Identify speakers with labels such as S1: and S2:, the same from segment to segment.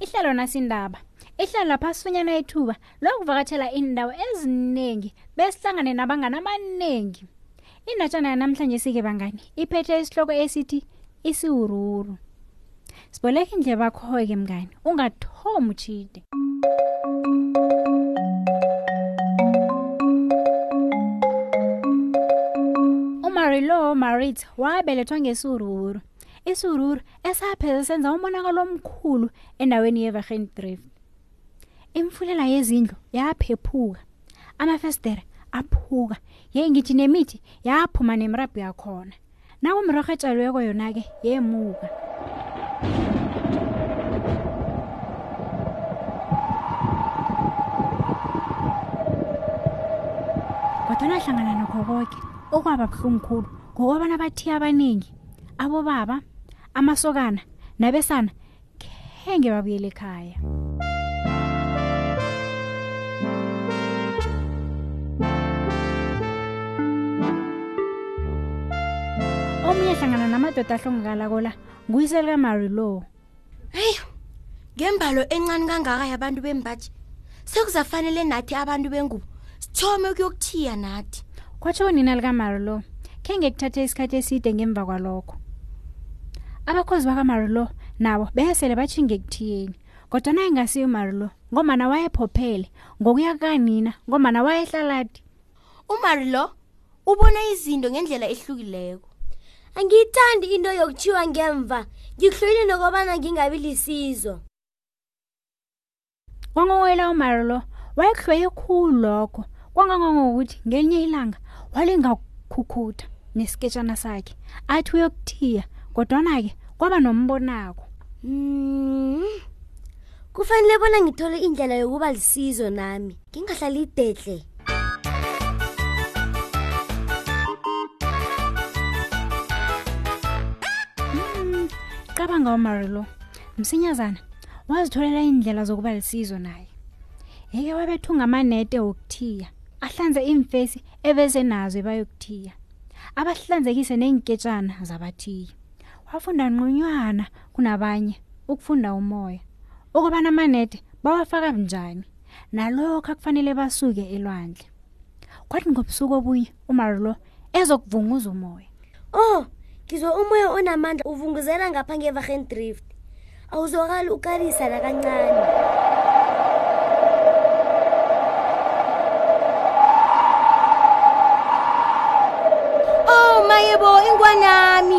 S1: ihlelo nasindaba ihlelo lapha sifunyana ithuba lokuvakatshela iindawo eziningi besihlangane nabangani abaningi indatshana yanamhlanje sike bangani iphethe isihloko esithi isiwururu siboleka indle bakhoke mngani ungathomi utshide umarilo marit wabelethwa ngesururu isururu esapheze senza umonakalo omkhulu endaweni yevergendrift imfulela yezindlu yaphephuka amafestere aphuka ye ngithi nemithi yaphuma nemrabhu yakhona nakumrorho etshalweko yona-ke yemuka kodwana hlangana nokho koke okwaba buhlungu khulu ngokobana bathiya abaningi abobaba amasokana nabesana khenge babuyele ekhaya omunye hlangana namadoda ahlongakalako la nguyise likamarilo
S2: heyi ngembalo encane kangaka yabantu bembaji sekuzafanele nathi abantu bengubo sithome ukuyokuthiya nathi
S1: kwatsho unina likamarilo khe ngekuthathe isikhathi eside ngemva kwalokho abakhozi bakamarilo nabo besele batshinge ekuthiyeni kodwa naye ngasiyo umarilo ngomana wayephophele ngokuya kukanina ngomana wayehlaladi
S2: umarilo ubona izinto ngendlela ehlukileko
S3: angiyithandi into yokuthiwa ngemva ngikuhlwile nokobana ngingabi lisizo
S1: kwangowela umarilo wayekuhlweye khulu lokho kwangangangokuthi ngelinye ilanga walingakukhutha nesiketshana sakhe athi uyokuthiya kodwana-ke kwaba nombonako
S3: mm. kufanele bona ngithole indlela yokuba lisizo nami ngingahlali idetle
S1: hmm, cabanga umari lo msinyazana wazitholela iindlela zokuba lisizo naye yeke wabethunga amanete wokuthiya ahlanze iimfesi ebezenazo ebayokuthiya abahlanzekise neenketshana zabathiyi wafunda nqonywana kunabanye ukufunda umoya ukubana amanede bawafaka bunjani nalokho akufanele basuke elwandle kwathi ngobusuku obunye umari lo ezokuvunguza umoya
S3: oh ngizwe umoya onamandla uvunguzela ngapha ngevahen drift awuzwakali ukalisa nakancane
S2: oh mayebo ingwanami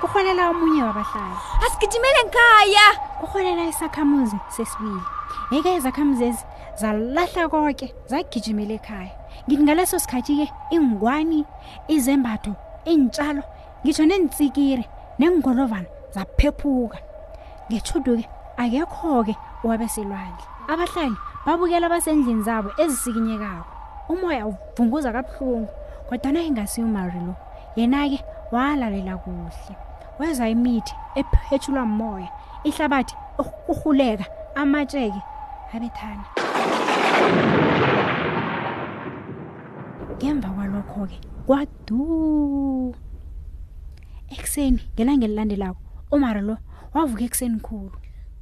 S1: kurholela omunye wabahlali
S2: asigijimele ngikhaya
S1: kurholela isakhamuzi sesibili yeke izakhamuzezi zalahla koke zagijimela ekhaya ngithi ngaleso sikhathi-ke ingwani izembatho iintshalo ngitsho neentsikiri nengolovana zaphephuka ngethudu-ke akekho-ke owabeselwandle abahlali babukela abasendlini zabo ezisikinyekako umoya uvunguza kabuhlungu kodwana ingasiyo umari lo yena-ke walalela kuhle weza imithi ephetshulwa mmoya ihlabathi urhuleka amatsheke abethana ngemva kwalokho-ke kwadu ekuseni ngelanga elilandelako umara lo wavuka ekuseni khulu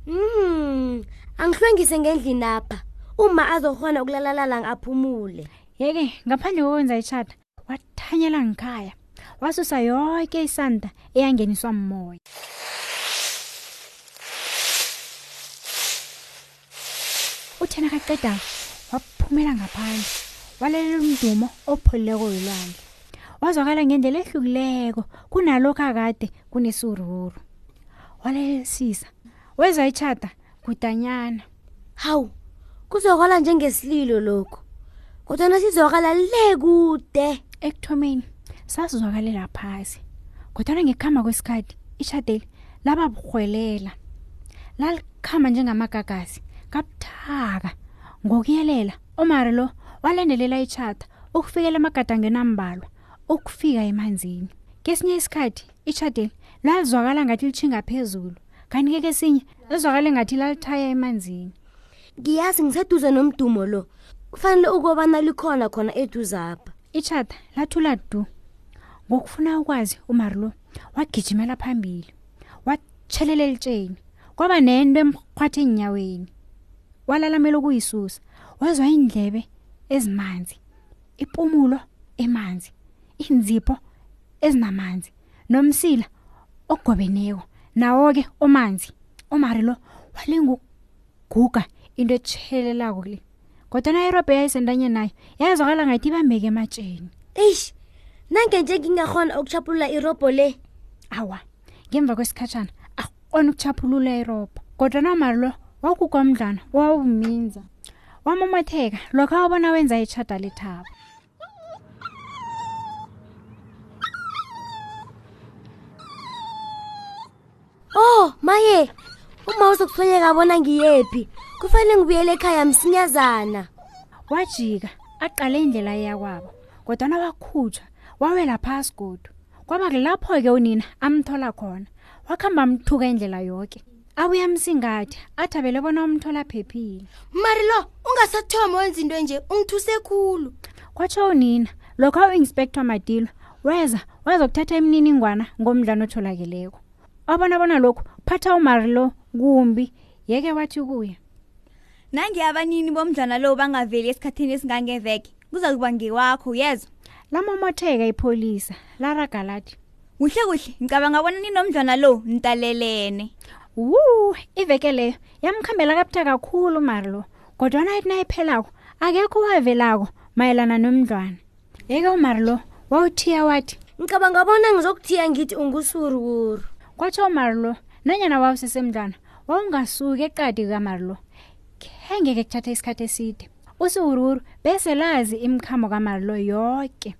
S3: mm angihlwengise ngendlini apha uma azokhona ukulalalala ngaphumule
S1: yeke ngaphandle kokwenza itshata wathanyela ngikhaya wasusa yonke isanda eyangeniswa mmoya uthe nakaqeda waphumela ngaphandle walalela umdumo opholileko welwandle wazwakala ngendlela ehlukileko kunalokho akade kunesururu walelisisa wezwa itshata kudanyana
S3: hawu kuzwakala njengesililo lokho kodwa nasizwakala le kude
S1: ekuthomeni sasizwakalela phasi kodwana ngekhamba kwesikhathi ishadeli laba buhwelela lalikhamba njengamagagasi kabuthaka ngokuyelela omari lo walandelela itshata ukufikela emagadangeni ambalwa ukufika emanzini kesinye isikhathi itshadeli lalizwakala ngathi litshinga phezulu kanike kesinye lizwakale ngathi lalithaya emanzini
S3: ngiyazi ngiseduze nomdumo lo kufanele ukubana likhona khona eduzapha
S1: itshata lathula du ngokufuna ukwazi umarlo wagijimela phambili watshelela elitsheni kwaba nento emrhwatha enyaweni walalamela ukuyisusa wezwa iindlebe ezimanzi ipumulo emanzi iinzipho ezinamanzi nomsila ogobeneko nawo-ke omanzi omari lo walinguguga into etshelelako le kodwana irobhe yayisentanye nayo yazwakala ngathi ibambeke ematsheni
S3: eish nange nje ngingakhona ukuchapulula irobho le
S1: awa ngemva kwesikhatshana akhona ukuchapulula irobho kodwana omari lo wakukwamdlana wawuminza wamamatheka lokho wabona wenza itshada lethabo
S3: Oh, maye. Uma uzokuthoyeka bona ngiyephi. Kufanele ngibuyele ekhaya msinyazana.
S1: wajika aqale indlela eyakwabo kodwana wakhutshwa wawela phasi godu kwaba kulapho-ke unina amthola khona wakhamba amthuka indlela yoke abuye amsingathe athabele bona umthola phephile
S2: mari lo ungasathomi wenza into enje ungithuse khulu
S1: kwatsho unina lokho u-inspector madilo weza wazokuthatha imininingwana ngomdlwana otholakeleko obona bona lokhu phatha umari lo kumbi yeke wathi kuye
S4: nange abanini bomdlwana lo bangaveli esikhathini esingangeveke kuza kuba ngewakho yezwa
S1: lamomotheka ipholisa laragalathi
S4: kuhle kuhle ngicabanga bona ninomdlwana lo nitalelene
S1: wu iveke leyo yamkhambela kabuthaka kakhulu marlo kodwana ayithi nayiphelako akekho owavelako mayelana nomdlwana yeke umarlo wawuthiya wathi
S3: ngicabanga bona ngizokuthiya ngithi ungusuruwuru
S1: kwatsho umarlo nanyana wawusesemdlwana wawungasuki eqadi kamarlo khengeke kuthatha isikhathi eside usuwuruwuru bese lazi imikhamo kamarlo yoke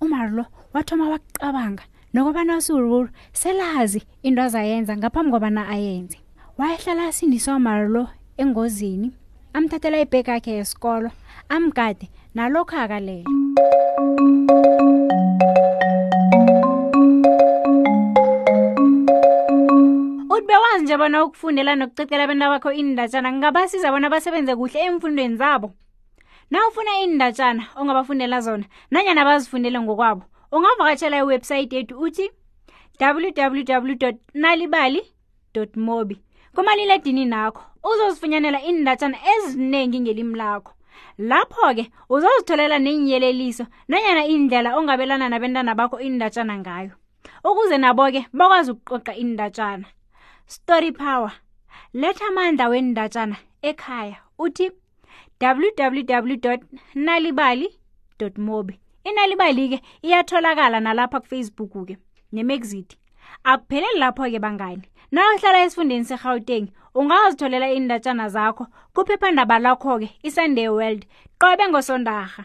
S1: umar lo wathoma wakucabanga nokobana usururu selazi into azayenza ngaphambi kobana ayenze wayehlala asindisa umar lo engozini amthathela ibheki yakhe yesikolo amgade nalokho akalele uthi bewazi nje bona ukufundela nokucecela abantu abakho iindatshana ngingabasiza bona basebenze kuhle eemfundweni zabo nawufuna iindatshana ongabafundela zona nanyana bazifundele ngokwabo ungavakatshela iwebhsayithi yethu uthi www nalibali mobi kumaliledini nakho uzozifunyanela iindatshana eziningi ngelimi lakho lapho-ke uzozitholela neenyeleliso nanyana iindlela ongabelana nabentana bakho iindatshana ngayo ukuze nabo-ke bakwazi ukuqoqa iindatshana story power letha amandla wendatshana ekhaya uthi www nalibali mobi inalibali-ke iyatholakala nalapha kufacebook-ke nemexit akupheleli lapho-ke bangani na uhlala esifundeni serhawuteng ungazitholela iindatshana zakho kuphephandaba lakho-ke isunday world qobe ngosondarha